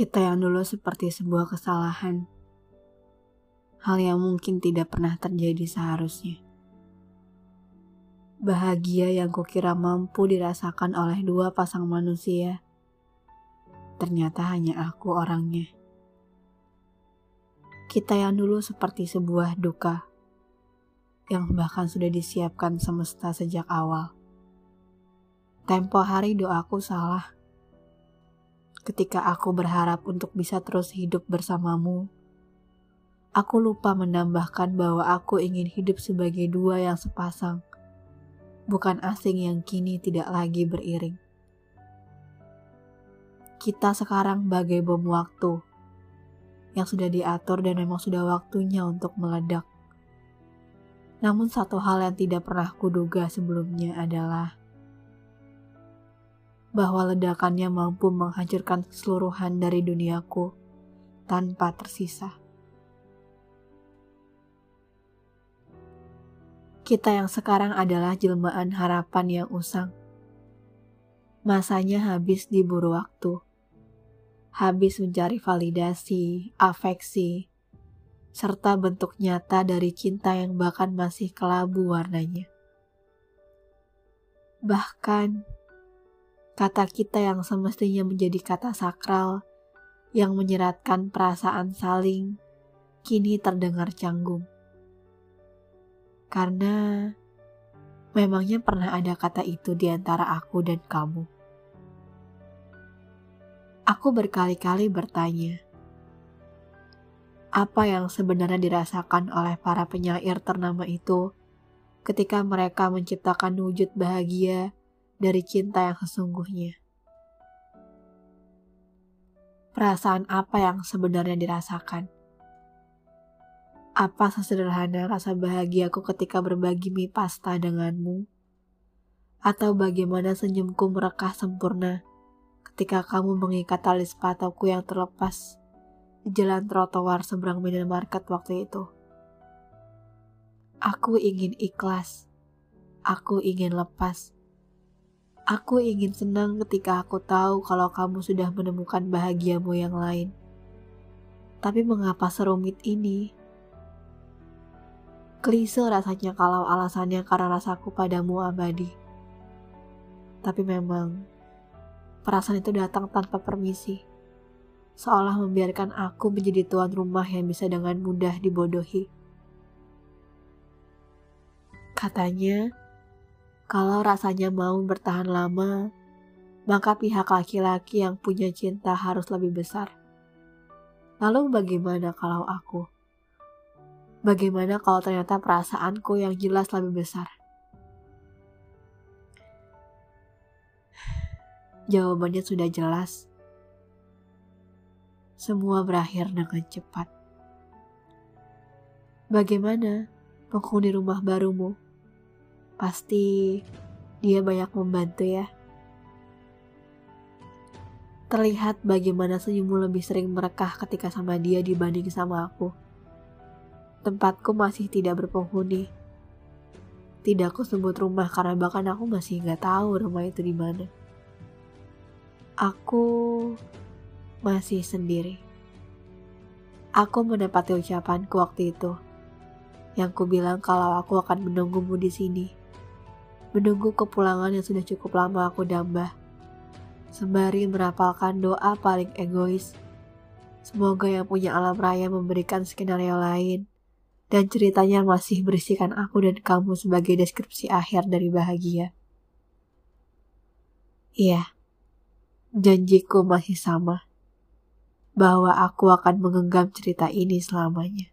Kita yang dulu seperti sebuah kesalahan. Hal yang mungkin tidak pernah terjadi seharusnya. Bahagia yang kukira mampu dirasakan oleh dua pasang manusia. Ternyata hanya aku orangnya. Kita yang dulu seperti sebuah duka yang bahkan sudah disiapkan semesta sejak awal. Tempo hari doaku salah ketika aku berharap untuk bisa terus hidup bersamamu. Aku lupa menambahkan bahwa aku ingin hidup sebagai dua yang sepasang, bukan asing yang kini tidak lagi beriring. Kita sekarang bagai bom waktu yang sudah diatur dan memang sudah waktunya untuk meledak. Namun satu hal yang tidak pernah kuduga sebelumnya adalah bahwa ledakannya mampu menghancurkan keseluruhan dari duniaku tanpa tersisa. Kita yang sekarang adalah jelmaan harapan yang usang. Masanya habis diburu waktu. Habis mencari validasi, afeksi, serta bentuk nyata dari cinta yang bahkan masih kelabu warnanya. Bahkan kata kita yang semestinya menjadi kata sakral yang menyeratkan perasaan saling kini terdengar canggung. Karena memangnya pernah ada kata itu di antara aku dan kamu. Aku berkali-kali bertanya, apa yang sebenarnya dirasakan oleh para penyair ternama itu ketika mereka menciptakan wujud bahagia dari cinta yang sesungguhnya. Perasaan apa yang sebenarnya dirasakan? Apa sesederhana rasa bahagiaku ketika berbagi mie pasta denganmu? Atau bagaimana senyumku merekah sempurna ketika kamu mengikat tali sepatuku yang terlepas di jalan trotoar seberang minimarket waktu itu? Aku ingin ikhlas. Aku ingin lepas Aku ingin senang ketika aku tahu kalau kamu sudah menemukan bahagiamu yang lain. Tapi mengapa serumit ini? Klise rasanya kalau alasannya karena rasaku padamu abadi. Tapi memang, perasaan itu datang tanpa permisi. Seolah membiarkan aku menjadi tuan rumah yang bisa dengan mudah dibodohi. Katanya, kalau rasanya mau bertahan lama, maka pihak laki-laki yang punya cinta harus lebih besar. Lalu bagaimana kalau aku? Bagaimana kalau ternyata perasaanku yang jelas lebih besar? Jawabannya sudah jelas. Semua berakhir dengan cepat. Bagaimana penghuni rumah barumu? Pasti dia banyak membantu ya. Terlihat bagaimana senyummu lebih sering merekah ketika sama dia dibanding sama aku. Tempatku masih tidak berpenghuni. Tidak aku sebut rumah karena bahkan aku masih nggak tahu rumah itu di mana. Aku masih sendiri. Aku mendapati ucapanku waktu itu yang ku bilang kalau aku akan menunggumu di sini menunggu kepulangan yang sudah cukup lama aku dambah. Sembari merapalkan doa paling egois. Semoga yang punya alam raya memberikan skenario lain dan ceritanya masih berisikan aku dan kamu sebagai deskripsi akhir dari bahagia. Iya, janjiku masih sama bahwa aku akan menggenggam cerita ini selamanya.